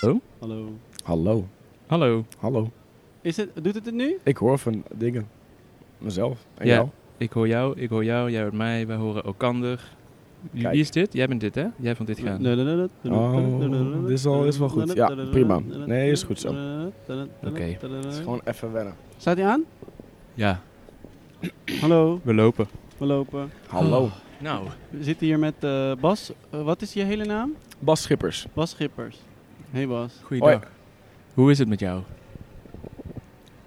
Oh? Hallo. Hallo. Hallo. Hallo. Is het, doet het het nu? Ik hoor van dingen. Mezelf. En Ja. jou? Ik hoor jou, ik hoor jou, jij hoort mij, wij horen elkander. Wie Kijk. wie is dit? Jij bent dit, hè? Jij vond dit gaan. Oh, dit is wel- dit is wel goed. Ja, prima. Nee, is goed zo. Oké. Het is gewoon even wennen. Staat hij aan? Ja, Hallo, we lopen. we lopen. Hallo. Nou, We zitten hier met eh, Bas. Eh, wat is je hele naam? Bas Schippers. Bas Schippers. Hey Bas. goeiedag. Hoe is het met jou?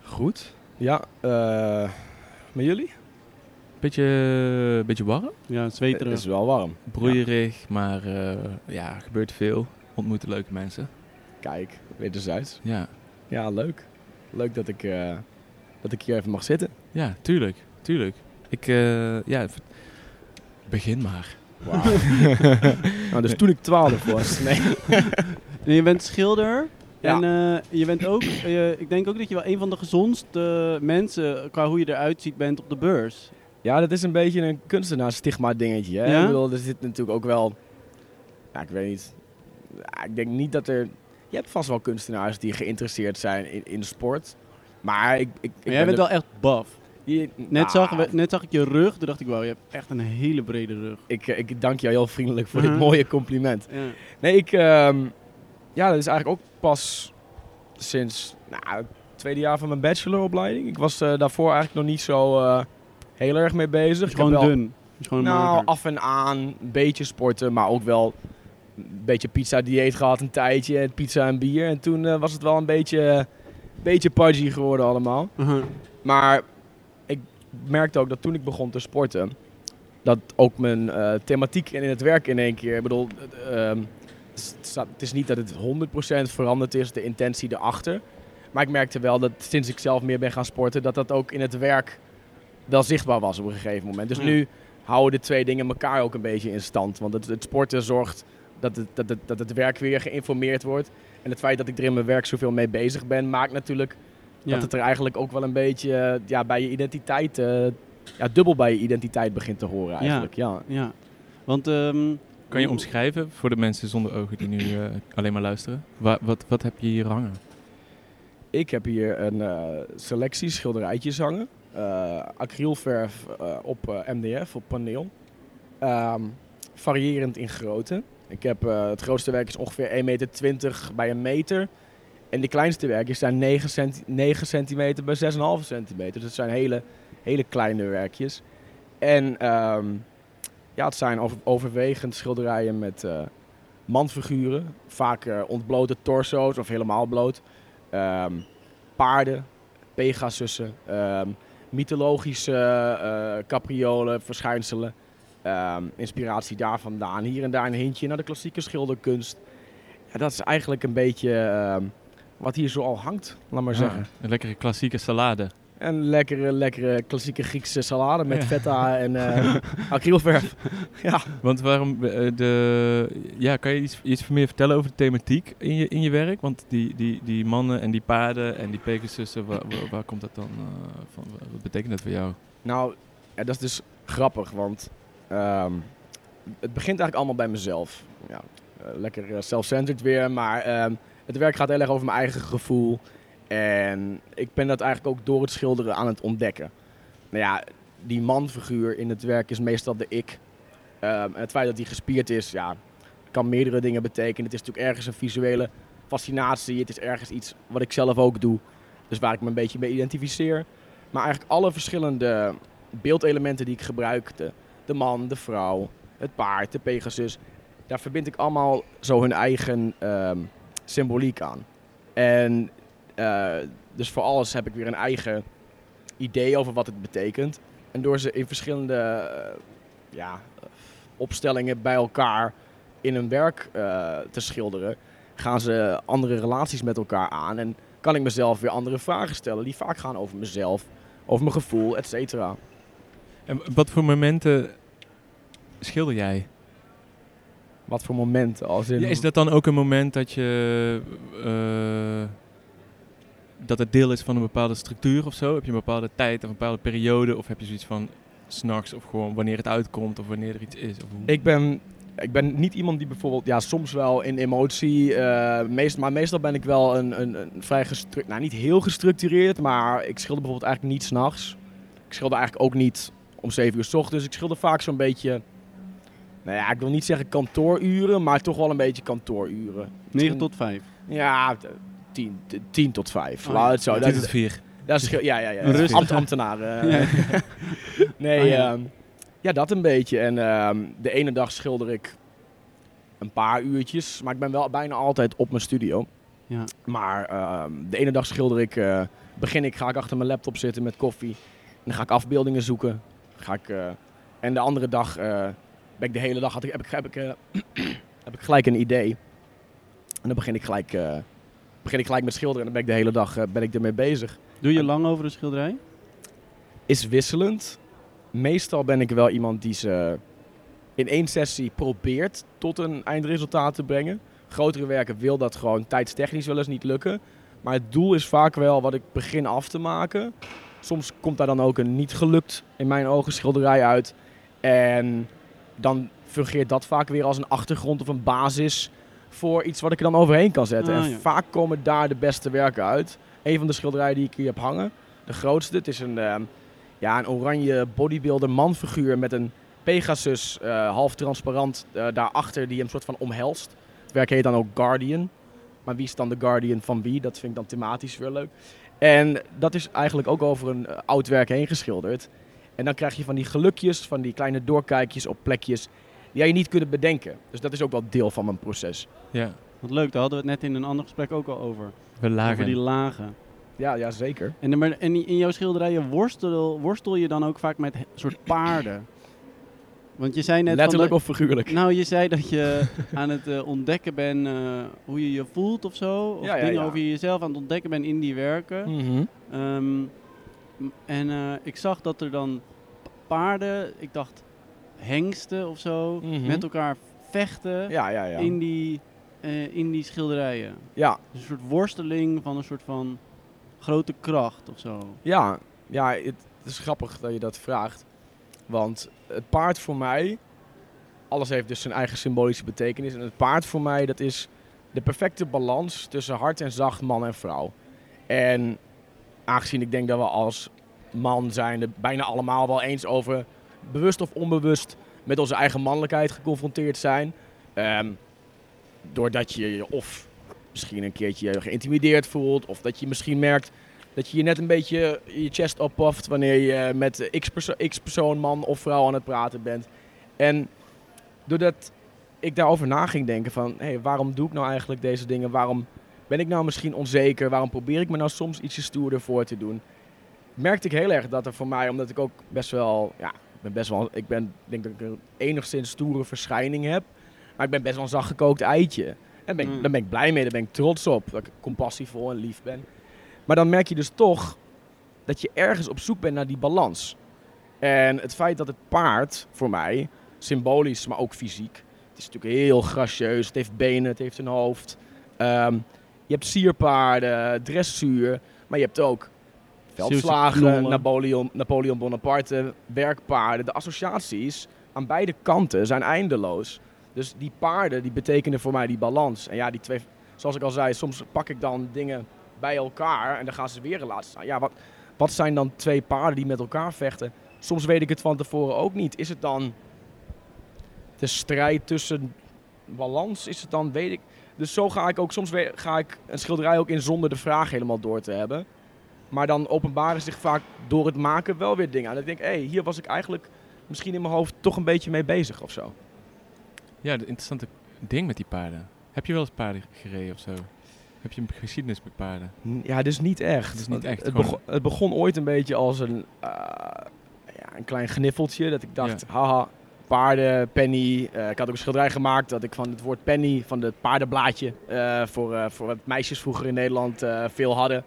Goed. Ja, eh met jullie? Beetje, beetje warm, Ja, Het zweterig. is wel warm. broeierig, maar eh, ja, gebeurt veel. Ontmoeten leuke mensen. Kijk, wederzijds. Ja, Ja, leuk. Leuk dat ik, eh, dat ik hier even mag zitten. ja tuurlijk, tuurlijk. Ik, eh, ja, begin maar. Wauw. nou, dus toen ik 12 was. Nee. En je bent schilder. Ja. En eh, je bent ook, eh, ik denk ook dat je wel een van de gezondste mensen qua hoe je eruit ziet bent op de beurs. Ja, dat is een beetje een kunstenaar-stigma dingetje. Hè? Ja? Ik bedoel, er zit natuurlijk ook wel... Ja, ik weet niet. Ik denk niet dat er... Je hebt vast wel kunstenaars die geïnteresseerd zijn in, in sport. Maar ik... ik, ik Maar jij bent wel echt buff. je- Net, nou, zag, net zag ik je rug, toen dacht ik, wow, je hebt echt een hele brede rug. Ik, eh, ik dank jou heel vriendelijk voor dit mooie compliment. Ja. Nee, ik... ehm, ja, dat is eigenlijk ook pas sinds nou, het tweede jaar van mijn bacheloropleiding. Ik was eh, daarvoor eigenlijk nog niet zo eh, heel erg mee bezig. Is gewoon wel- dun. Is gewoon Nou, af en aan, een beetje sporten, maar ook wel een beetje pizza-dieet gehad een tijdje. en Pizza en bier. En toen eh, was het wel een beetje, beetje pudgy geworden allemaal. Uh-huh. Maar ik merkte ook dat toen ik begon te sporten, dat ook mijn thematiek in het werk in één keer... Ik bedoel, eh, ehm, het is- het staat- het is niet dat het 100% veranderd is, de intentie erachter. Maar ik merkte wel dat sinds ik zelf meer ben gaan sporten, dat dat ook in het werk wel zichtbaar was op een gegeven moment. Dus Ja. nu houden de twee dingen elkaar ook een beetje in stand. Want het, het sporten zorgt dat het, dat, het, dat het werk weer geïnformeerd wordt. En het feit dat ik er in mijn werk zoveel mee bezig ben, maakt natuurlijk Ja. dat het er eigenlijk ook wel een beetje eh, ja, bij je identiteit, eh, ja, dubbel bij je identiteit begint te horen eigenlijk. Ja. ja. Want, ehm, Kan je omschrijven voor de mensen zonder ogen die nu eh, alleen maar luisteren? Wa- wat, wat heb je hier hangen? Ik heb hier een eh, selectie schilderijtjes hangen. Eh, acrylverf op MDF, op paneel. Ehm, variërend in grootte. Ik heb, het grootste werk is ongeveer 1,20 meter bij een meter. En de kleinste werkjes zijn 9, centi 9 centimeter bij 6,5 centimeter. Dus het zijn hele, hele kleine werkjes. En ehm, ja, het zijn over- overwegend schilderijen met eh, manfiguren. Vaak eh, ontblote torso's of helemaal bloot. Ehm, paarden, pegasussen, ehm, mythologische eh, capriolen, verschijnselen. Ehm, inspiratie daar vandaan. Hier en daar een hintje naar de klassieke schilderkunst. Ja, dat is eigenlijk een beetje wat hier zo al hangt, laat maar zeggen. Ah, een lekkere klassieke salade. Een lekkere, lekkere klassieke Griekse salade met feta en eh acrylverf. ja. Want waarom eh, de. Ja, kan je iets, iets meer vertellen over de thematiek in je, in je werk? Want die, die, die mannen en die paarden en die pegasussen, waar, waar, komt dat dan eh, van? Wat betekent dat voor jou? Nou, ja, dat is dus grappig, want ehm, het begint eigenlijk allemaal bij mezelf. Ja, lekker self-centered weer, maar ehm, het werk gaat heel erg over mijn eigen gevoel. En ik ben dat eigenlijk ook door het schilderen aan het ontdekken. Nou ja, die manfiguur in het werk is meestal de ik. En het feit dat hij gespierd is, ja, kan meerdere dingen betekenen. Het is natuurlijk ergens een visuele fascinatie. Het is ergens iets wat ik zelf ook doe. Dus waar ik me een beetje mee identificeer. Maar eigenlijk alle verschillende beeldelementen die ik gebruik, de, de man, de vrouw, het paard, de pegasus, daar verbind ik allemaal zo hun eigen ehm, symboliek aan. En eh, dus voor alles heb ik weer een eigen idee over wat het betekent. En door ze in verschillende eh, ja, opstellingen bij elkaar in een werk eh, te schilderen, gaan ze andere relaties met elkaar aan. En kan ik mezelf weer andere vragen stellen die vaak gaan over mezelf, over mijn gevoel, et cetera. En wat voor momenten schilder jij? Wat voor momenten? Als in, Ja, is dat dan ook een moment dat je. Dat het deel is van een bepaalde structuur of zo? Heb je een bepaalde tijd of een bepaalde periode? Of heb je zoiets van s'nachts of gewoon wanneer het uitkomt of wanneer er iets is? Of hoe? Ik ben ik ben niet iemand die bijvoorbeeld, ja, soms wel in emotie, eh, meest, maar meestal ben ik wel een, een, een vrij gestructureerd, nou niet heel gestructureerd, maar ik schilder bijvoorbeeld eigenlijk niet s'nachts. Ik schilder eigenlijk ook niet om 7 uur s ochtends. Ik schilder vaak zo'n beetje, nou ja, ik wil niet zeggen kantooruren, maar toch wel een beetje kantooruren. 9 tot 5. Ja, 10, t- 10 tot 5. Oh, Laat het zo. Tien Dat, tot vier. dat is, ja, ja, ja. Ambt, ambtenaren. Ja. nee, Oh, ja. ehm, ja, dat een beetje. En ehm, de ene dag schilder ik een paar uurtjes, maar ik ben wel bijna altijd op mijn studio. Ja. Maar ehm, de ene dag schilder ik, eh, begin ik, ga ik achter mijn laptop zitten met koffie. En dan ga ik afbeeldingen zoeken. Ga ik, eh, en de andere dag eh, ben ik de hele dag, had ik, heb, ik, heb, ik, eh, heb ik gelijk een idee. En dan begin ik gelijk, eh, begin ik gelijk met schilderen en dan ben ik de hele dag eh, ben ik ermee bezig. Doe je lang over een schilderij? Is wisselend. Meestal ben ik wel iemand die ze in één sessie probeert tot een eindresultaat te brengen. Grotere werken wil dat gewoon tijdstechnisch wel eens niet lukken. Maar het doel is vaak wel wat ik begin af te maken. Soms komt daar dan ook een niet gelukt, in mijn ogen, schilderij uit. En dan fungeert dat vaak weer als een achtergrond of een basis voor iets wat ik er dan overheen kan zetten. Ah, en ja. vaak komen daar de beste werken uit. Een van de schilderijen die ik hier heb hangen, de grootste, het is een, ehm, ja, een oranje bodybuilder manfiguur met een Pegasus, eh, half transparant, eh, daarachter die hem soort van omhelst. Het werk heet dan ook Guardian. Maar wie is dan de Guardian van wie? Dat vind ik dan thematisch weer leuk. En dat is eigenlijk ook over een eh, oud werk heen geschilderd. En dan krijg je van die gelukjes, van die kleine doorkijkjes op plekjes die je niet kunt bedenken. Dus dat is ook wel deel van mijn proces. Ja, Wat leuk, daar hadden we het net in een ander gesprek ook al over. we Over lagen. die lagen. Ja, ja zeker. En, maar, en in jouw schilderijen worstel, worstel je dan ook vaak met he- soort paarden? Want je zei net... van Letterlijk dat- of figuurlijk? Nou, je zei dat je aan het eh, ontdekken bent eh, hoe je je voelt of zo. Of Ja, ja, dingen ja. over jezelf aan het ontdekken bent in die werken. Mhm. Ehm, en eh, ik zag dat er dan pa- paarden, ik dacht hengsten of zo, Mhm. met elkaar vechten Ja, ja, ja. in, die, eh, in die schilderijen. Ja, Dus een soort worsteling van een soort van grote kracht of zo. Ja, ja het, het is grappig dat je dat vraagt. Want het paard voor mij, alles heeft dus zijn eigen symbolische betekenis. En het paard voor mij, dat is de perfecte balans tussen hard en zacht, man en vrouw. En aangezien ik denk dat we als man zijn er bijna allemaal wel eens over bewust of onbewust met onze eigen mannelijkheid geconfronteerd zijn. Ehm, doordat je je of misschien een keertje geïntimideerd voelt, of dat je misschien merkt dat je je net een beetje je chest oppaft wanneer je met x x persoon, man of vrouw aan het praten bent. En doordat ik daarover na ging denken van, hé, hey, waarom doe ik nou eigenlijk deze dingen? Waarom ben ik nou misschien onzeker? Waarom probeer ik me nou soms ietsje stoerder voor te doen? Merkte ik heel erg dat er voor mij, omdat ik ook best wel, ja, ben best wel, ik ben, denk dat ik een enigszins stoere verschijning heb. Maar ik ben best wel een zachtgekookt eitje. En ben Mm. daar ben ik blij mee, daar ben ik trots op. Dat ik compassievol en lief ben. Maar dan merk je dus toch dat je ergens op zoek bent naar die balans. En het feit dat het paard, voor mij, symbolisch, maar ook fysiek. Het is natuurlijk heel gracieus, het heeft benen, het heeft een hoofd. Ehm, je hebt sierpaarden, dressuur, maar je hebt ook veldslagen. Napoleon, Napoleon Bonaparte, werkpaarden. De associaties aan beide kanten zijn eindeloos. Dus die paarden, die betekenen voor mij die balans. En ja, die twee, zoals ik al zei, soms pak ik dan dingen bij elkaar en dan gaan ze weer staan. Ja, wat, wat zijn dan twee paarden die met elkaar vechten? Soms weet ik het van tevoren ook niet. Is het dan de strijd tussen balans? Is het dan, weet ik. Dus zo ga ik ook, soms we- ga ik een schilderij ook in zonder de vraag helemaal door te hebben. Maar dan openbaren zich vaak door het maken wel weer dingen. En ik denk, hé, hey, hier was ik eigenlijk misschien in mijn hoofd toch een beetje mee bezig of zo. Ja, de interessante ding met die paarden. Heb je wel eens paarden gereden of zo? Heb je een geschiedenis met paarden? Ja, dus niet echt. Het is niet echt, Het, begon, het begon ooit een beetje als een, eh, ja, een klein gniffeltje. Dat ik dacht, haha, paarden, penny. Eh, ik had ook een schilderij gemaakt dat ik van het woord penny, van het paardenblaadje, eh, voor, voor wat meisjes vroeger in Nederland veel hadden.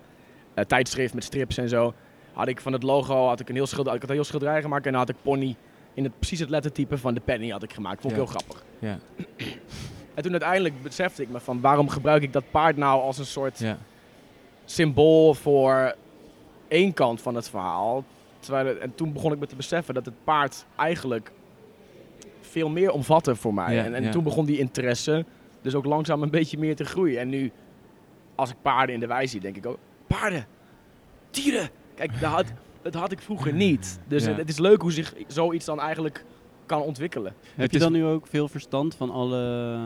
Eh, tijdschrift met strips en zo. Had ik van het logo had ik een heel schilderij, ik had een heel schilderij gemaakt en dan had ik pony in het, precies het lettertype van de penny had ik gemaakt. Vond ik Ja. heel grappig. Ja. En toen uiteindelijk besefte ik me van waarom gebruik ik dat paard nou als een soort ja. symbool voor één kant van het verhaal. Terwijl het- en toen begon ik me te beseffen dat het paard eigenlijk veel meer omvatten voor mij. Ja, en en ja. toen begon die interesse dus ook langzaam een beetje meer te groeien. En nu, als ik paarden in de wei zie, denk ik ook, paarden, dieren. Kijk, dat had, dat had ik vroeger niet. Dus Ja. het, het is leuk hoe zich zoiets dan eigenlijk kan ontwikkelen. Heb je dan nu ook veel verstand van alle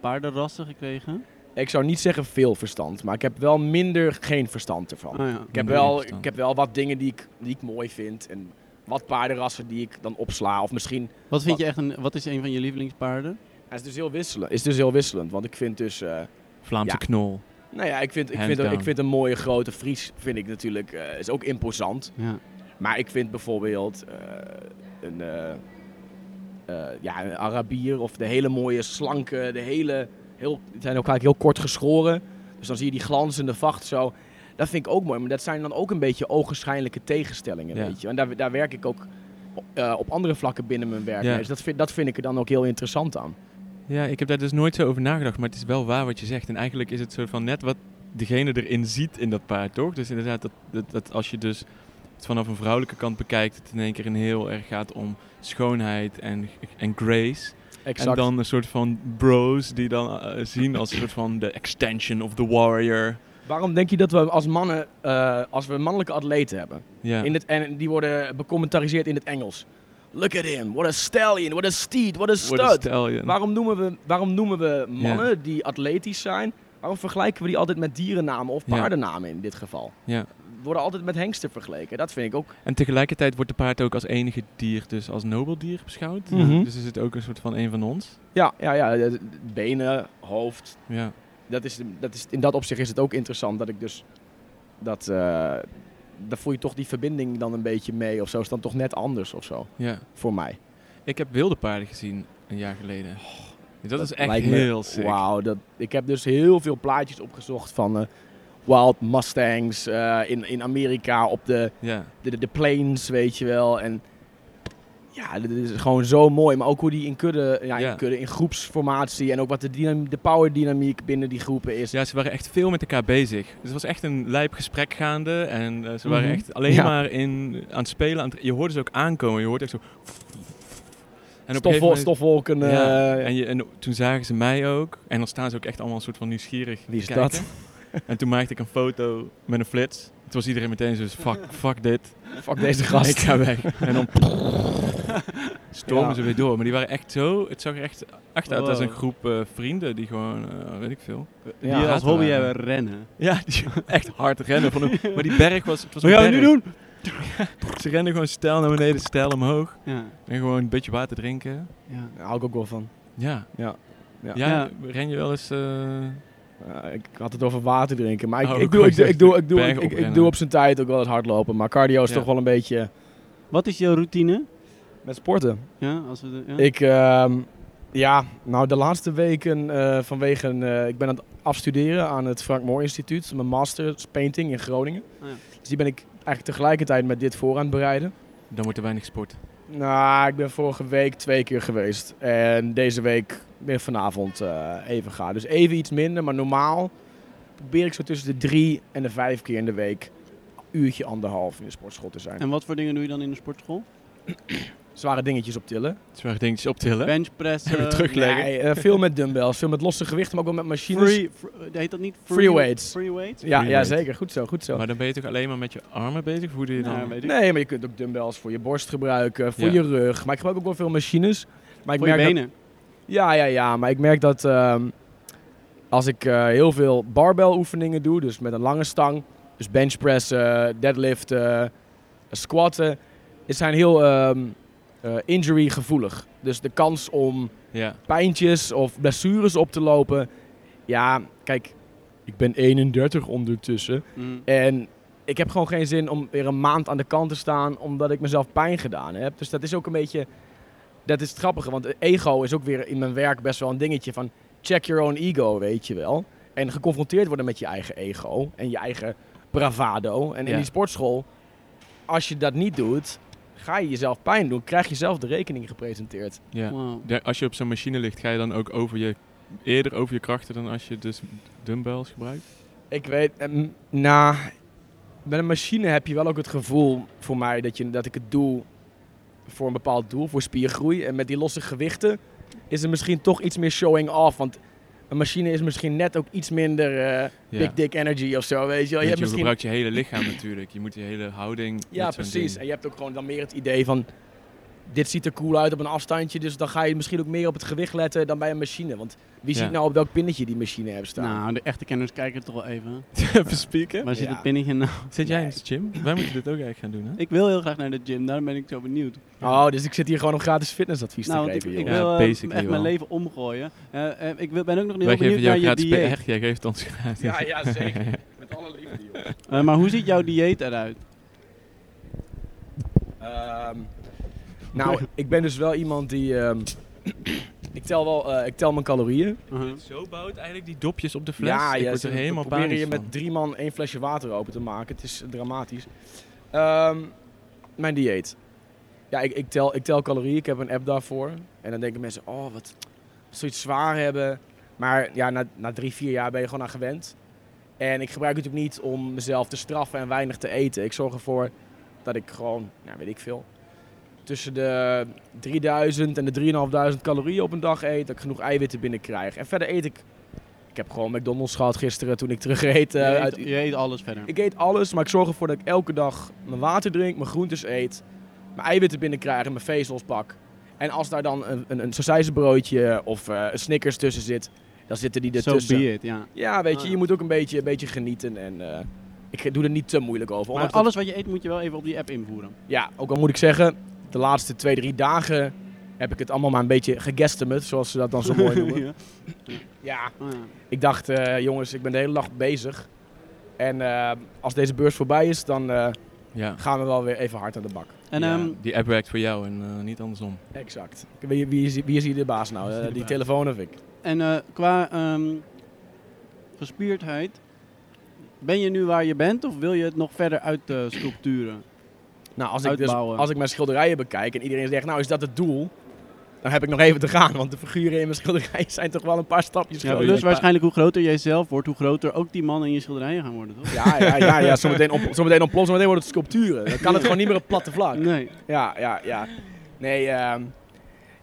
paardenrassen gekregen? Ik zou niet zeggen veel verstand, maar ik heb wel minder geen verstand ervan. Oh ja. Ik heb, wel, verstand. ik heb wel wat dingen die ik, die ik mooi vind. En wat paardenrassen die ik dan opsla. Of misschien Wat vind je echt een, wat is een van je lievelingspaarden? Het is dus heel wisselend. Is dus heel wisselend, want ik vind dus, eh, Vlaamse Ja. knol. Nou ja, ik vind, ik vind, een, ik vind een mooie grote Fries vind ik natuurlijk eh, is ook imposant. Ja. Maar ik vind bijvoorbeeld eh, een, eh, eh, ja, een Arabier of de hele mooie slanke, de hele, heel, die zijn ook eigenlijk heel kort geschoren. Dus dan zie je die glanzende vacht zo. Dat vind ik ook mooi, maar dat zijn dan ook een beetje ogenschijnlijke tegenstellingen, Ja. weet je. En daar, daar werk ik ook op, eh, op andere vlakken binnen mijn werk Ja. Dus dat vind, dat vind ik er dan ook heel interessant aan. Ja, ik heb daar dus nooit zo over nagedacht, maar het is wel waar wat je zegt. En eigenlijk is het soort van net wat degene erin ziet in dat paard, toch? Dus inderdaad, dat, dat, dat als je dus het vanaf een vrouwelijke kant bekijkt, het in één keer een heel erg gaat om schoonheid en, en grace. Exact. En dan een soort van bros die dan eh, zien als een soort van de extension of the warrior. Waarom denk je dat we als mannen, eh, als we mannelijke atleten hebben, Ja, in het, en die worden becommentariseerd in het Engels. Look at him, what a stallion, what a steed, what a What a stud. stallion. Waarom noemen we, waarom noemen we mannen die atletisch zijn, waarom vergelijken we die altijd met dierennamen of paardennamen in dit geval? Ja. Worden altijd met hengsten vergeleken. Dat vind ik ook. En tegelijkertijd wordt de paard ook als enige dier dus als nobeldier beschouwd. Mhm. Dus is het ook een soort van een van ons. Ja, ja, ja. Benen, hoofd. Ja, Dat is, dat is, in dat opzicht is het ook interessant dat ik dus. Dat, eh daar voel je toch die verbinding dan een beetje mee of zo. Is dan toch net anders of zo. ja. Voor mij. Ik heb wilde paarden gezien een jaar geleden. dat, is echt heel sick. Wauw, ik heb dus heel veel plaatjes opgezocht van eh, wild Mustangs eh, in, in Amerika op de, Ja. de, de, de plains, weet je wel. En ja, dit is gewoon zo mooi. Maar ook hoe die in kudde, ja, Ja. in, kudde, in groepsformatie en ook wat de, dynam- de power dynamiek binnen die groepen is. ja, ze waren echt veel met elkaar bezig. Dus het was echt een lijp gesprek gaande. En eh, ze waren Mhm. echt alleen Ja. maar in, aan het spelen. Aan het- je hoorde ze ook aankomen. Je hoorde echt zo... En op Stofwol- moment- stofwolken. eh, Ja, en, je, en toen zagen ze mij ook. En dan staan ze ook echt allemaal een soort van nieuwsgierig Wie is dat? En toen maakte ik een foto met een flits. Toen was iedereen meteen zo, fuck, fuck dit. fuck deze Ik gast. ga weg. En dan stormen Ja. ze weer door. Maar die waren echt zo... Het zag er echt, echt uit als een Wow. groep eh, vrienden die gewoon, eh, weet ik veel... Die Ja, als hobby hebben rennen. Ja, die echt hard rennen. Van een, maar die berg was... Het was Wat gaan we nu doen? Ze renden gewoon stijl naar beneden, stijl omhoog. Ja. En gewoon een beetje water drinken. ja. Daar hou ik ook wel van. Ja. Ja. Ja. Ja, Ja. ren je wel eens... eh, Ja, ik had het over water drinken, maar ik, Oh, ik, doe, ik, doe, ik, doe, ik, doe, ik, bergen ik, ik oprennen. doe op zijn tijd ook wel het hardlopen. Maar cardio is Ja. toch wel een beetje Wat is jouw routine? met sporten. Ja, als we de, ja? Ik, ehm, ja, nou de laatste weken eh, vanwege, eh, ik ben aan het afstuderen aan het Frank Moore Instituut, mijn master's painting in Groningen. Oh ja. Dus die ben ik eigenlijk tegelijkertijd met dit voor aan het bereiden. dan wordt er weinig sport. Nou, ik ben vorige week twee keer geweest. En deze week weer vanavond eh, even gaan. Dus even iets minder, maar normaal probeer ik zo tussen de drie en de vijf keer in de week uurtje anderhalf in de sportschool te zijn. En wat voor dingen doe je dan in de sportschool? Zware dingetjes optillen. Zware dingetjes optillen. Benchpressen. Even terugleggen. Nee, eh, veel met dumbbells, veel met losse gewichten, maar ook wel met machines. Free, fr- heet dat niet? Free weights. Free weights? Ja, Free ja, weight. zeker. Goed zo, goed zo. Maar dan ben je toch alleen maar met je armen bezig? Hoe doe je dan? Weet ik. Nee, maar je kunt ook dumbbells voor je borst gebruiken, voor Ja. je rug. Maar ik gebruik ook wel veel machines. Maar ik voor je merk dat- benen. Ja, ja, ja. Maar ik merk dat ehm, als ik eh, heel veel barbell oefeningen doe, dus met een lange stang, dus benchpressen, deadliften, squatten, het zijn heel ehm, eh, injury gevoelig. Dus de kans om Ja. pijntjes of blessures op te lopen. Ja, kijk, ik ben 31 ondertussen. Mm. En ik heb gewoon geen zin om weer een maand aan de kant te staan omdat ik mezelf pijn gedaan heb. Dus dat is ook een beetje. Dat is het grappige, want ego is ook weer in mijn werk best wel een dingetje van check your own ego, weet je wel. En geconfronteerd worden met je eigen ego en je eigen bravado. En in Ja. die sportschool, als je dat niet doet, ga je jezelf pijn doen, krijg je zelf de rekening gepresenteerd. ja. Wow. Ja, Als je op zo'n machine ligt, ga je dan ook over je, eerder over je krachten dan als je dus dumbbells gebruikt? Ik weet, ehm, na, met een machine heb je wel ook het gevoel voor mij dat, je, dat ik het doe voor een bepaald doel, voor spiergroei. En met die losse gewichten is er misschien toch iets meer showing off. Want een machine is misschien net ook iets minder Ja. big dick energy of zo, weet je wel. Je, hebt je misschien... gebruikt je hele lichaam natuurlijk. Je moet je hele houding... Ja, precies. En je hebt ook gewoon dan meer het idee van... Dit ziet er cool uit op een afstandje, dus dan ga je misschien ook meer op het gewicht letten dan bij een machine. Want wie Ja. ziet nou op welk pinnetje die machine hebt staan? Nou, de echte kenners kijken toch wel even. Even spieken. Waar zit Ja. het pinnetje nou? Zit jij in de gym? Wij moeten dit ook eigenlijk gaan doen, hè? Ik wil heel graag naar de gym, daarom ben ik zo benieuwd. Oh, dus ik zit hier gewoon om gratis fitnessadvies Nou, te ik, geven, ik. Ja, wil eh, basically echt mijn leven omgooien. Eh, eh, ik wil- ben ook nog heel Wij benieuwd geven jou naar je gratis... dieet. Echt, jij geeft ons gratis. Ja, ja, zeker. Met alle liefde, joh. Eh, maar hoe ziet jouw dieet eruit? Ehm, nou, ik ben dus wel iemand die... ehm, ik, tel wel, eh, ik tel mijn calorieën. Uh-huh. Zo bouwt eigenlijk die dopjes op de fles. Ja, ik ja word er helemaal panisch je met drie man één flesje water open te maken. Het is dramatisch. Ehm, mijn dieet. Ja, ik, ik, tel, ik tel calorieën. Ik heb een app daarvoor. En dan denken mensen, oh, wat zoiets zwaar hebben. Maar ja, na, na drie, vier jaar ben je gewoon aan gewend. En ik gebruik het ook niet om mezelf te straffen en weinig te eten. Ik zorg ervoor dat ik gewoon, nou, weet ik veel, tussen de 3000 en de 3500 calorieën op een dag eet. Dat ik genoeg eiwitten binnenkrijg. En verder eet ik... Ik heb gewoon McDonald's gehad gisteren toen ik terug reed. eh, je, uit, eet, je eet alles verder. ik eet alles, maar ik zorg ervoor dat ik elke dag mijn water drink, mijn groentes eet, mijn eiwitten binnenkrijg en mijn vezels pak. En als daar dan een, een, een sausijzenbroodje of eh, een Snickers tussen zit, dan zitten die ertussen. be it, ja. Ja, weet je, Ah, je moet ook een beetje, een beetje genieten en eh, ik doe er niet te moeilijk over. Maar alles wat je eet moet je wel even op die app invoeren. ja, ook al moet ik zeggen, de laatste twee, drie dagen heb ik het allemaal maar een beetje geguesstimate, zoals ze dat dan zo mooi noemen. ja. Ja, ja. ik dacht, eh, jongens, ik ben de hele dag bezig. En eh, als deze beurs voorbij is, dan eh, Ja. gaan we wel weer even hard aan de bak. En Ja, ehm, die app werkt voor jou en niet andersom. Exact. Wie, wie, is, wie is hier de baas nou? Die baas? telefoon of ik? En eh, qua ehm, gespierdheid, ben je nu waar je bent of wil je het nog verder uit de sculpturen? Nou, als ik, dus, als ik mijn schilderijen bekijk en iedereen zegt, nou is dat het doel? Dan heb ik nog even te gaan, want de figuren in mijn schilderijen zijn toch wel een paar stapjes Ja, groter. plus waarschijnlijk hoe groter jij zelf wordt, hoe groter ook die man in je schilderijen gaan worden, toch? Ja, ja, ja, ja. Zometeen, op, zometeen zometeen wordt het sculpturen. Dan kan het gewoon niet meer op platte vlak. Nee. Ja, ja, ja. Nee, ehm,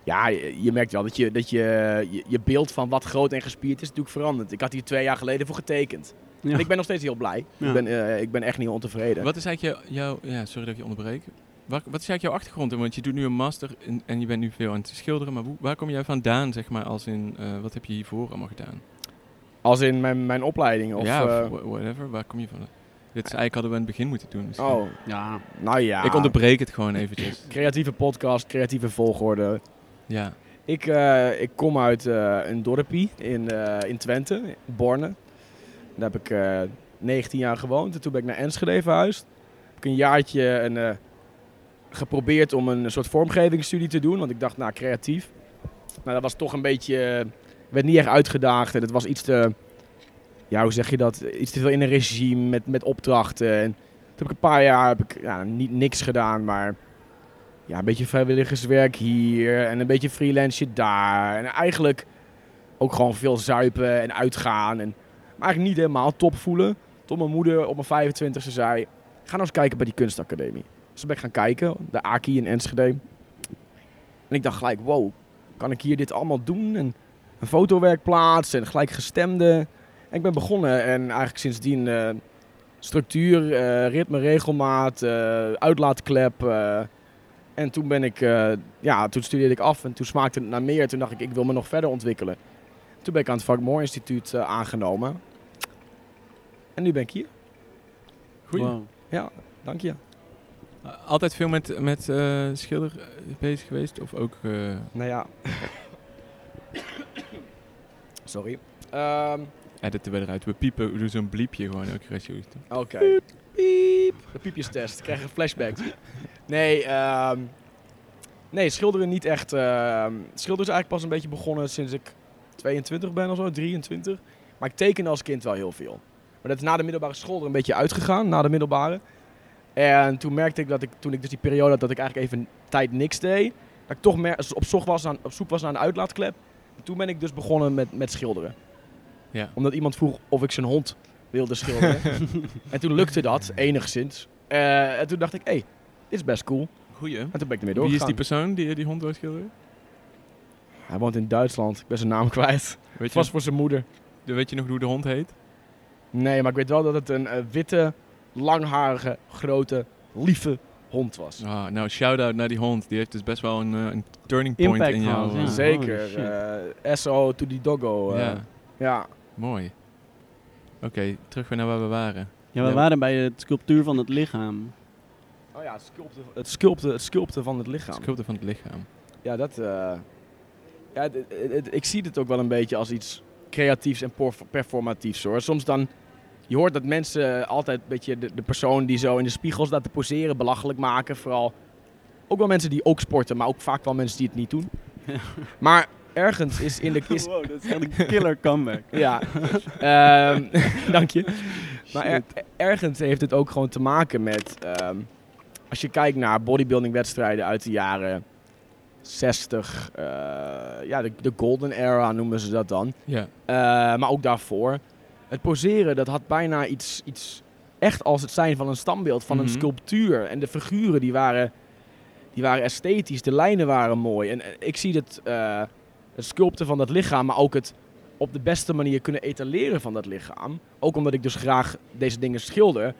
ja, je, je merkt wel dat, je, dat je, je, je beeld van wat groot en gespierd is natuurlijk veranderd. Ik had hier twee jaar geleden voor getekend. Ja. En ik ben nog steeds heel blij. Ja. Ik, ben, eh, ik ben echt niet ontevreden. Wat is eigenlijk jouw... jouw ja, sorry dat ik je onderbreek. Waar, wat is eigenlijk jouw achtergrond? Want je doet nu een master in- en je bent nu veel aan het schilderen. Maar hoe- waar kom jij vandaan, zeg maar, als in... eh, wat heb je hiervoor allemaal gedaan? Als in mijn, mijn opleiding? Of, ja, eh, of whatever. Waar kom je van? Dit is eigenlijk hadden we aan het begin moeten doen. misschien. oh, Ja. nou ja. Ik onderbreek het gewoon eventjes. Creatieve podcast, creatieve volgorde. Ja. Ik, eh, ik kom uit eh, een dorpje in, eh, in Twente, Borne. Daar heb ik eh 19 jaar gewoond. En toen ben ik naar Enschede verhuisd. Heb ik een jaartje eh, geprobeerd om een soort vormgevingsstudie te doen. Want ik dacht, nou, creatief. Nou, dat was toch een beetje... eh, werd niet echt uitgedaagd. En het was iets te... Ja, hoe zeg je dat? Iets te veel in een regime met, met opdrachten. En toen heb ik een paar jaar heb ik, ja, niet niks gedaan, maar ja, een beetje vrijwilligerswerk hier en een beetje freelance daar. En eigenlijk ook gewoon veel zuipen en uitgaan. En, maar eigenlijk niet helemaal top voelen. Tot mijn moeder op mijn 25e zei, ga nou eens kijken bij die kunstacademie. Dus toen ben ik gaan kijken, de AKI in Enschede. En ik dacht gelijk, wow, kan ik hier dit allemaal doen? En een fotowerk plaatsen en gelijk gestemde. En ik ben begonnen en eigenlijk sindsdien eh, structuur, eh, ritme, regelmaat, eh, uitlaatklep... en toen ben ik, ja, toen studeerde ik af en toen smaakte het naar meer. Toen dacht ik, ik wil me nog verder ontwikkelen. Toen ben ik aan het Frank Moore Instituut eh, aangenomen. En nu ben ik hier. Goeie. Wow. Ja, dank je. Uh, Altijd veel met, met eh, schilder eh, bezig geweest? Of ook... eh, Nou ja. Sorry. Ehm, editen we eruit. We piepen, we doen zo'n bliepje gewoon elke keer als je. Oké. Piep. De piepjestest. Ik krijg een flashback. Nee, ehm, nee, schilderen niet echt. ehm schilderen is eigenlijk pas een beetje begonnen sinds ik 22 ben of zo, 23. Maar ik tekende als kind wel heel veel. Maar dat is na de middelbare school er een beetje uitgegaan, na de middelbare. En toen merkte ik dat ik, toen ik dus die periode had dat ik eigenlijk even tijd niks deed, dat ik toch mer- op, zoek was aan, op zoek was naar een uitlaatklep. En toen ben ik dus begonnen met, met schilderen. Ja. Omdat iemand vroeg of ik zijn hond wilde schilderen. en toen lukte dat, enigszins. Eh, en toen dacht ik, hé, hey, dit is best cool. Goeie. En toen ben ik ermee Wie doorgegaan. is die persoon die die hond wil schilderen? Hij woont in Duitsland. Ik ben zijn naam kwijt. Weet je, Vast voor zijn moeder. weet je nog hoe de hond heet? Nee, maar ik weet wel dat het een eh, witte, langharige, grote, lieve hond was. Ah, nou, shout-out naar die hond. Die heeft dus best wel een, eh, een turning point Impact in jouw... gehad, ja. eh, Zeker. eh, SO to the doggo. eh, ja, ja. mooi. Oké, terug weer naar waar we waren. Ja, we Ja. waren bij het sculptuur van het lichaam. Oh ja, het sculpten, het sculpten, het sculpten van het lichaam. Sculpten van het lichaam. Ja, dat... ja, ik zie het ook wel een beetje als iets creatiefs en performatiefs hoor. Soms dan... Je hoort dat mensen altijd een beetje de, de persoon die zo in de spiegel staat te poseren belachelijk maken. Vooral ook wel mensen die ook sporten, maar ook vaak wel mensen die het niet doen. Maar ergens is in de... Is, Wow, dat is echt een killer comeback. ja, ehm, dank je. Maar er- ergens heeft het ook gewoon te maken met... ehm, als je kijkt naar bodybuilding wedstrijden uit de jaren 60... eh, ja, de, de golden era noemen ze dat dan. Ja. Eh, maar ook daarvoor. Het poseren, dat had bijna iets, iets echt als het zijn van een standbeeld, van Mhm. een sculptuur. En de figuren, die waren, die waren esthetisch, de lijnen waren mooi. En ik zie het, eh, het sculpten van dat lichaam, maar ook het op de beste manier kunnen etaleren van dat lichaam. Ook omdat ik dus graag deze dingen schilder.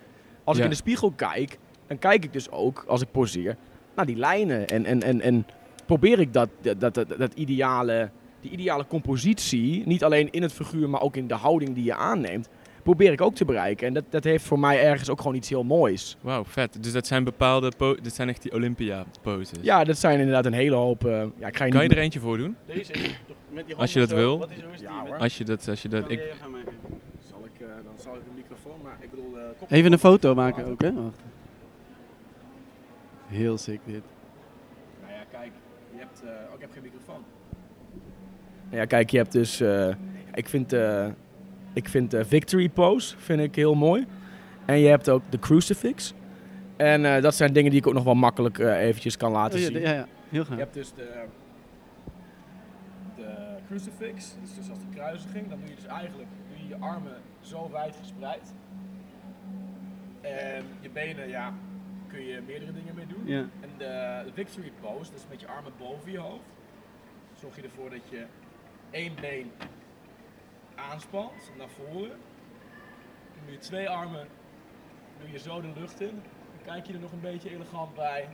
Als Ja. ik in de spiegel kijk, dan kijk ik dus ook, als ik poseer, naar die lijnen. En, en, en, en probeer ik dat, dat, dat, dat, dat ideale, die ideale compositie, niet alleen in het figuur, maar ook in de houding die je aanneemt, probeer ik ook te bereiken. En dat, dat heeft voor mij ergens ook gewoon iets heel moois. Wauw, vet. Dus dat zijn bepaalde... Po dit zijn echt die Olympia-poses. Ja, dat zijn inderdaad een hele hoop... eh, ja, ik ga je Kan je er eentje voor doen? Deze met die Als je dat zo. wil. Wat is, hoe is die? Ja, hoor. Als je dat... Als je dat ik? Zal ik, eh, dan zal ik de microfoon, maar ik bedoel... Even een foto maken ook, hè? Wacht. Heel sick dit. Nou ja, kijk, je hebt... eh, oh, ik heb geen microfoon. Ja, kijk, je hebt dus... eh, ik vind, eh, ik vind de Victory Pose vind ik heel mooi. En je hebt ook de Crucifix. En eh, dat zijn dingen die ik ook nog wel makkelijk eh, eventjes kan laten Oh, ja, zien. ja, ja, heel gaaf. Je hebt dus de, de crucifix, dat is dus als de kruisiging. Dan doe je dus eigenlijk doe je, je armen zo wijd gespreid. En je benen, ja, kun je meerdere dingen mee doen. Ja. En de, de victory pose, dus met je armen boven je hoofd, zorg je ervoor dat je één been aanspant naar voren. Dan doe je twee armen, doe je zo de lucht in. Dan kijk je er nog een beetje elegant bij.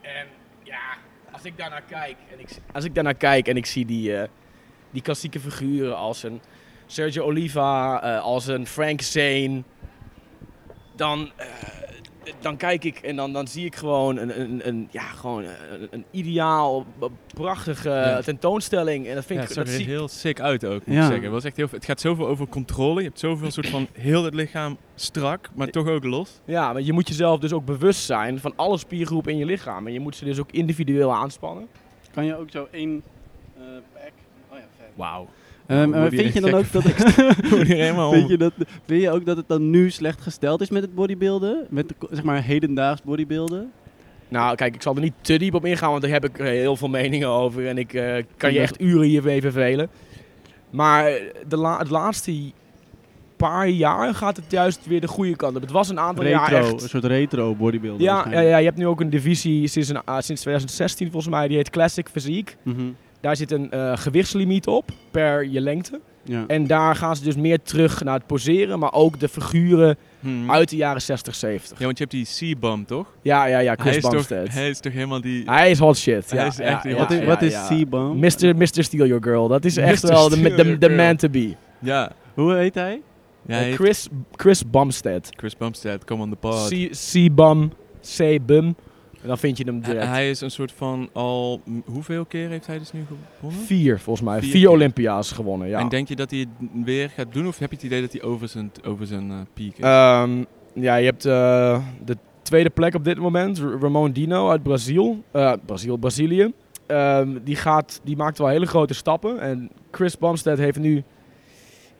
En ja, als ik daarnaar kijk en ik, als ik daarnaar kijk en ik zie die, eh, die klassieke figuren als een Sergio Oliva, eh, als een Frank Zane, dan, eh, dan kijk ik en dan, dan zie ik gewoon een, een, een, ja, gewoon een, een ideaal, prachtige Ja. tentoonstelling. En dat vind ja, ik het dat er zie, heel sick uit ook, moet Ja. ik zeggen. Het, was echt heel, het gaat zoveel over controle. Je hebt zoveel soort van heel het lichaam strak, maar toch ook los. Ja, maar je moet jezelf dus ook bewust zijn van alle spiergroepen in je lichaam. En je moet ze dus ook individueel aanspannen. Kan je ook zo één eh pack... Oh ja. Wauw. Ehm, maar vind je dan ook dat vind, je dat, vind je ook dat het dan nu slecht gesteld is met het bodybuilden? Met zeg maar hedendaags bodybuilden? Nou, kijk, ik zal er niet te diep op ingaan, want daar heb ik eh, heel veel meningen over. En ik eh, kan je echt uren hiermee vervelen. Maar de la- het laatste paar jaar gaat het juist weer de goede kant op. Het was een aantal jaar echt... een soort retro bodybuilder. Ja, ja, ja, je hebt nu ook een divisie sinds, een, ah, sinds 2016 volgens mij, die heet Classic Physique. Mhm, Daar zit een eh, gewichtslimiet op per je lengte. ja. En daar gaan ze dus meer terug naar het poseren, maar ook de figuren Hmm. uit de jaren 60, 70. Ja, want je hebt die C-bum, toch? Ja, ja, ja, hij, Chris is toch, Bumstead. hij is toch helemaal die... Hij is hot shit. Hij ja, is echt ja, heel ja, wat is. C-bomb? Mr. Mr. Steal Your Girl. Dat is echt wel de, man to be. Ja, Hoe heet hij? ja hij Eh, Chris, Chris Bumstead. Chris Bumstead, come on the pod. C- C-bum. C-bum. En dan vind je hem Hij- direct. hij is een soort van al... Hoeveel keer heeft hij dus nu gewonnen? Vier, volgens mij. Vier. Olympia's gewonnen, ja. En denk je dat hij het weer gaat doen? Of heb je het idee dat hij over zijn, over zijn eh, piek is? Ehm, ja, je hebt eh, de tweede plek op dit moment. Ramon Dino uit Brazil. Eh, Brazil, Brazilië. Ehm, die, gaat, die maakt wel hele grote stappen. En Chris Bumstead heeft nu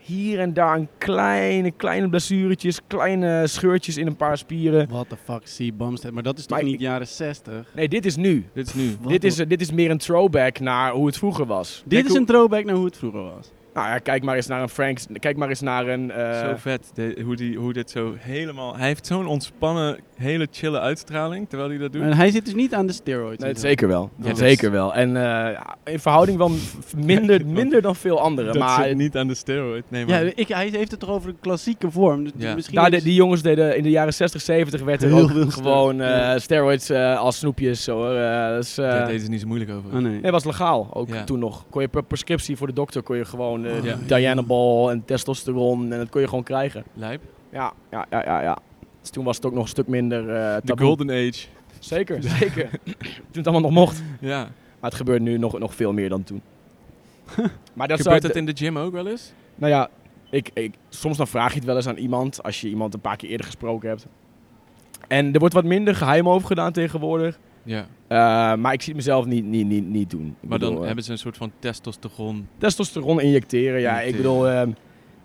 hier en daar een kleine, kleine blessuretjes, kleine scheurtjes in een paar spieren. What the fuck, C-Bumstead. Maar dat is toch Maar niet jaren 60? Nee, dit is nu. Dit is nu. Dit is, dit is meer een throwback naar hoe het vroeger was. Dit Kijk is een throwback naar hoe het vroeger was. Nou ja, kijk maar eens naar een Frank, kijk maar eens naar een... eh, zo vet, de- hoe, die, hoe dit zo helemaal... Hij heeft zo'n ontspannen, hele chille uitstraling, terwijl hij dat doet. En hij zit dus niet aan de steroids. Nee, en zo. zeker wel. Ja, zeker is- wel. En eh, ja, in verhouding wel minder, minder dan veel anderen. dat maar zit niet aan de steroid. Nee, Ja, maar... ik, hij heeft het toch over een klassieke vorm. Dus Ja. misschien is- de- die jongens deden in de jaren 60, 70 werd er ook veel gewoon eh, Ja. steroids eh, als snoepjes. Zo, hoor. Dus, Daar deden ze niet zo moeilijk over. Oh, nee. Nee, was legaal. Ook Ja. toen nog. Kon je per prescriptie voor de dokter kon je gewoon eh Ja. Dianabol en testosteron en dat kon je gewoon krijgen. Lijp. Ja, ja, ja, ja. ja. Dus toen was het ook nog een stuk minder eh De golden age. Zeker, zeker. toen het allemaal nog mocht. Ja. Maar het gebeurt nu nog, nog veel meer dan toen. maar dat Gebeurt dat in de gym ook wel eens? Nou ja, ik, ik, soms dan vraag je het wel eens aan iemand als je iemand een paar keer eerder gesproken hebt. En er wordt wat minder geheim over gedaan tegenwoordig. Ja. Eh, maar ik zie het mezelf niet, niet, niet, niet doen. Ik Maar dan bedoel, eh, hebben ze een soort van testosteron. testosteron injecteren. Ja, ik bedoel, ehm,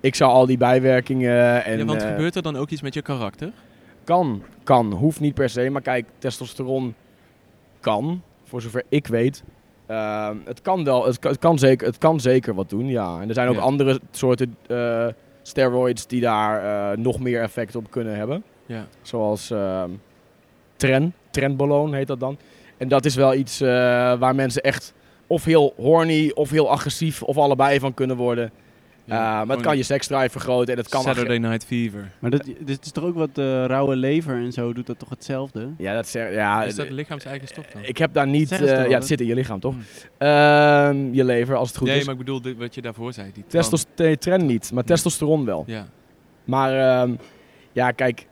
ik zou al die bijwerkingen en ja, want eh, gebeurt er dan ook iets met je karakter? kan, kan, hoeft niet per se. Maar kijk, testosteron kan, voor zover ik weet. Ehm, het kan wel, het kan, het kan zeker, het kan zeker wat doen, ja. En er zijn ook Ja. andere soorten steroids die daar nog meer effect op kunnen hebben. Ja. Zoals ehm tren, heet dat dan. En dat is wel iets eh, waar mensen echt of heel horny of heel agressief of allebei van kunnen worden. Eh, maar het kan je seksdrive vergroten en het kan... Saturday Night Fever. Maar dat, dit is toch ook wat eh, rauwe lever en zo doet dat toch hetzelfde? Ja, dat zeg, ja, is dat lichaams eigen stof dan? ik heb daar niet... Ja, het zit in je lichaam, toch? Hmm. Ehm, je lever, als het goed nee, is. maar ik bedoel dit- wat je daarvoor zei. Die Testos nee, tren niet, maar testosteron wel. Ja. Maar ehm, ja, kijk,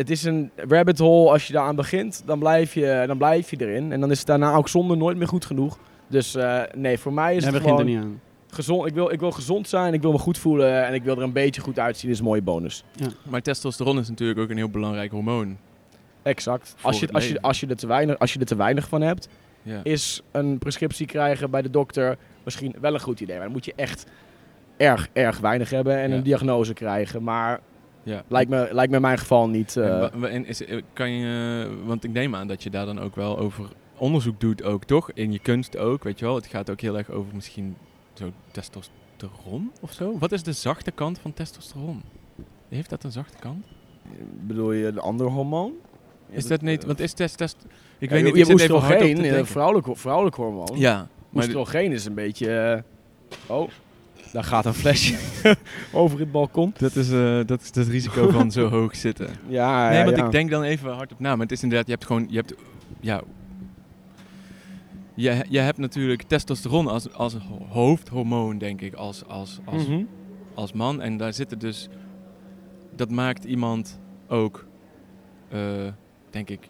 het is een rabbit hole. Als je daaraan begint, dan blijf, je, dan blijf je erin. En dan is het daarna ook zonder nooit meer goed genoeg. Dus eh, nee, voor mij is het gewoon er niet aan. gezond. Ik wil, ik wil gezond zijn, ik wil me goed voelen en ik wil er een beetje goed uitzien. Dat is een mooie bonus. Maar testosteron is natuurlijk ook een heel belangrijk hormoon. Exact. Als je, het als, je, als, je er te weinig, als je er te weinig van hebt, Ja. is een prescriptie krijgen bij de dokter misschien wel een goed idee. Maar dan moet je echt erg, erg weinig hebben en Ja. een diagnose krijgen. Maar ja. lijkt me, lijkt me in mijn geval niet... eh, En en is, eh, kan je, want ik neem aan dat je daar dan ook wel over onderzoek doet, ook toch? In je kunst ook, weet je wel? Het gaat ook heel erg over misschien zo testosteron of zo. Wat is de zachte kant van testosteron? Heeft dat een zachte kant? bedoel je een ander hormoon? Is dat niet? Want is test, test ik Ja, weet niet. je hard op te oestrogeen, een vrouwelijk, vrouwelijk hormoon. Ja, maar Oestrogeen is een beetje... eh, oh, daar gaat een flesje over het balkon. dat is, eh, dat is het risico van zo hoog zitten. Ja, Nee, ja, want ja. ik denk dan even hard op na. Maar het is inderdaad, je hebt gewoon, je hebt, ja, je, je hebt natuurlijk testosteron als, als ho- hoofdhormoon, denk ik, als, als, als, Mhm. als man. En daar zitten dus, dat maakt iemand ook, eh, denk ik,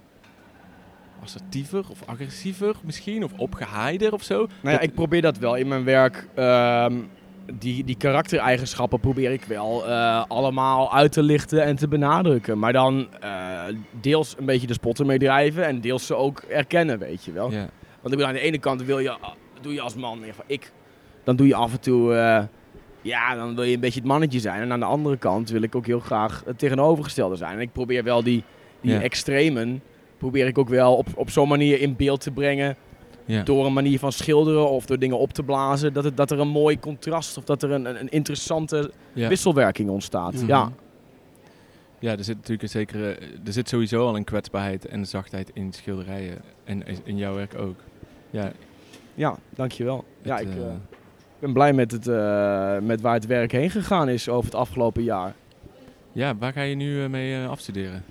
assertiever of agressiever misschien, of opgehaaider of zo. Nou ja, Dat- ik probeer dat wel in mijn werk. ehm, die, die karaktereigenschappen probeer ik wel eh, allemaal uit te lichten en te benadrukken. Maar dan eh, deels een beetje de spotter mee drijven en deels ze ook erkennen, weet je wel. Ja, Want ik bedoel, aan de ene kant wil je, doe je als man van ik. Dan doe je af en toe, eh, ja, dan wil je een beetje het mannetje zijn. En aan de andere kant wil ik ook heel graag het tegenovergestelde zijn. En ik probeer wel die, die extremen, probeer ik ook wel op, op zo'n manier in beeld te brengen. Ja. Door een manier van schilderen of door dingen op te blazen. Dat, het, dat er een mooi contrast of dat er een, een, interessante ja. wisselwerking ontstaat. Mhm. Ja, Ja, er zit natuurlijk een zekere, er zit sowieso al een kwetsbaarheid en zachtheid in schilderijen en in- jouw werk ook. Ja, ja dankjewel. Ja, ik eh, eh, ben blij met, het, eh, met waar het werk heen gegaan is over het afgelopen jaar. ja, waar ga je nu eh, mee eh, afstuderen?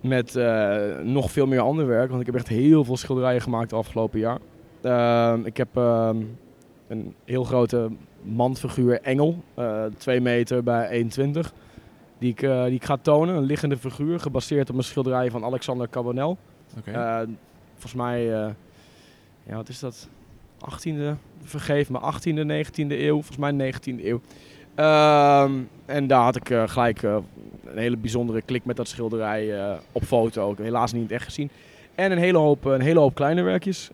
Met eh, nog veel meer ander werk, want ik heb echt heel veel schilderijen gemaakt afgelopen jaar. Ehm, ik heb ehm, een heel grote mandfiguur Engel, eh 2 meter bij 1,20. Die ik, eh, die ik ga tonen, een liggende figuur, gebaseerd op een schilderij van Alexander Cabanel. Eh, volgens mij, eh, ja, wat is dat? 18e, vergeef me, 18e, 19e eeuw, volgens mij 19e eeuw. Ehm, en daar had ik eh, gelijk eh, een hele bijzondere klik met dat schilderij eh, op foto, ook helaas niet echt gezien. En een hele hoop, een hele hoop kleine werkjes.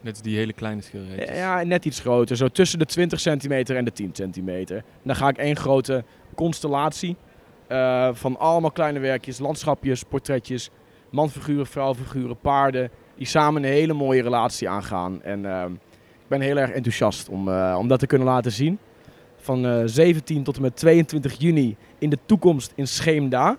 Net die hele kleine schilderijtjes. ja, net iets groter, zo tussen de 20 centimeter en de 10 centimeter. En dan ga ik één grote constellatie van allemaal kleine werkjes, landschapjes, portretjes, manfiguren, vrouwfiguren, paarden, die samen een hele mooie relatie aangaan. En ehm, ik ben heel erg enthousiast om, om dat te kunnen laten zien. Van eh, 17 tot en met 22 juni in de toekomst in Scheemda.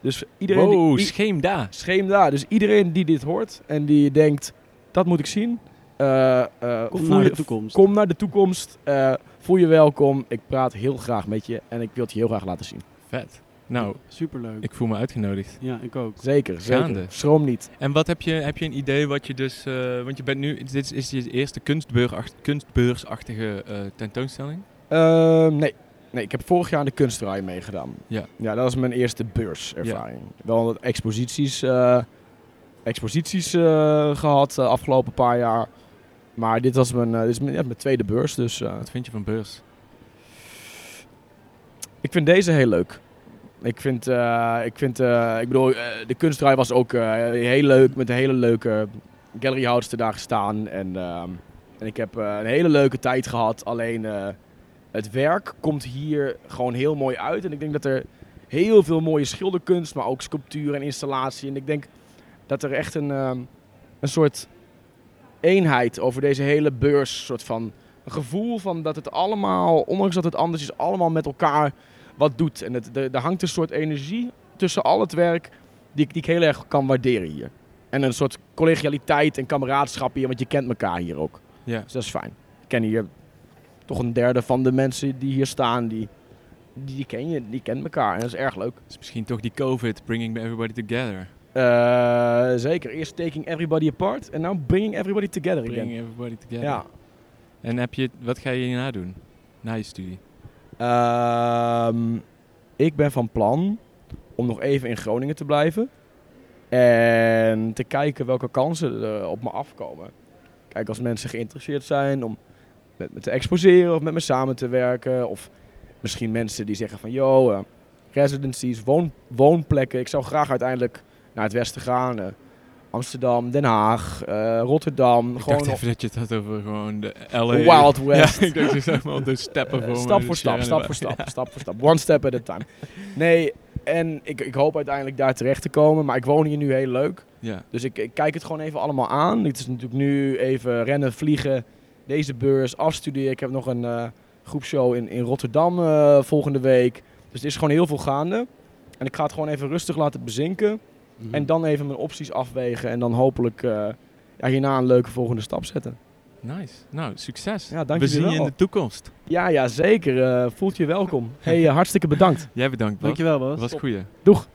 Dus iedereen die- Wow, Scheemda. Scheemda. Dus iedereen die dit hoort en die denkt, dat moet ik zien. eh, eh, Kom naar je- de toekomst. Kom naar de toekomst. eh, voel je welkom. Ik praat heel graag met je en ik wil het je heel graag laten zien. Vet. Nou, Superleuk. ik voel me uitgenodigd. Ja, ik ook. Zeker, Gaande. zeker. Schroom niet. En wat heb je, heb je een idee wat je dus, eh, want je bent nu, dit is, is je eerste kunstbeurs, kunstbeursachtige eh, tentoonstelling? Ehm, nee. nee, ik heb vorig jaar aan de kunstdraai meegedaan. Ja. Ja, dat was mijn eerste beurservaring. Wel wat exposities, eh, exposities eh, gehad de afgelopen paar jaar. Maar dit was mijn, eh, dit is mijn, ja, mijn tweede beurs, dus Wat vind je van beurs? ik vind deze heel leuk. Ik vind, ik vind, ik bedoel, de kunstdraai was ook heel leuk met een hele leuke galleryhoudster daar gestaan. En, ehm, en ik heb een hele leuke tijd gehad. Alleen het werk komt hier gewoon heel mooi uit. En ik denk dat er heel veel mooie schilderkunst, maar ook sculptuur en installatie. En ik denk dat er echt een, ehm, een soort eenheid over deze hele beurs, soort van een gevoel van dat het allemaal, ondanks dat het anders is, allemaal met elkaar wat doet. En het, er, er hangt een soort energie tussen al het werk die, ik- die ik heel erg kan waarderen hier. En een soort collegialiteit en kameraadschap hier, want je kent elkaar hier ook. Ja. Dus dat is fijn. Ik ken hier toch een derde van de mensen die hier staan, die, die, die ken je, die kent elkaar. En dat is erg leuk. Dus misschien toch die COVID, bringing everybody together. Eh, zeker. Eerst taking everybody apart en now bringing everybody together again. Bringing everybody together. Ja. En heb je, wat ga je hierna doen? Na je studie? Ehm, ik ben van plan om nog even in Groningen te blijven. En te kijken welke kansen er op me afkomen. Kijk, als mensen geïnteresseerd zijn om met me te exposeren of met me samen te werken. Of misschien mensen die zeggen van, yo, eh, residencies, woon, woonplekken. Ik zou graag uiteindelijk naar het westen gaan. eh, Amsterdam, Den Haag, eh, Rotterdam. Ik gewoon dacht even dat je het had over gewoon de LA. Wild West. Ja, ik dacht helemaal de steppen voor stap voor stap, stap voor stap, stap voor stap. One step at a time. Nee, en ik, ik hoop uiteindelijk daar terecht te komen. Maar ik woon hier nu heel leuk. Ja. Dus ik, ik kijk het gewoon even allemaal aan. Het is natuurlijk nu even rennen, vliegen, deze beurs, afstuderen. Ik heb nog een eh, groepshow in, in Rotterdam eh, volgende week. Dus er is gewoon heel veel gaande. En ik ga het gewoon even rustig laten bezinken. Mhm. En dan even mijn opties afwegen. En dan hopelijk eh, ja, hierna een leuke volgende stap zetten. Nice. Nou, succes. Ja, dank We zien je in de toekomst. Ja, ja zeker. Eh, voelt je welkom. Hey, hartstikke bedankt. Jij bedankt, Bas. Dankjewel, Bas. Dat was een goeie. Doeg.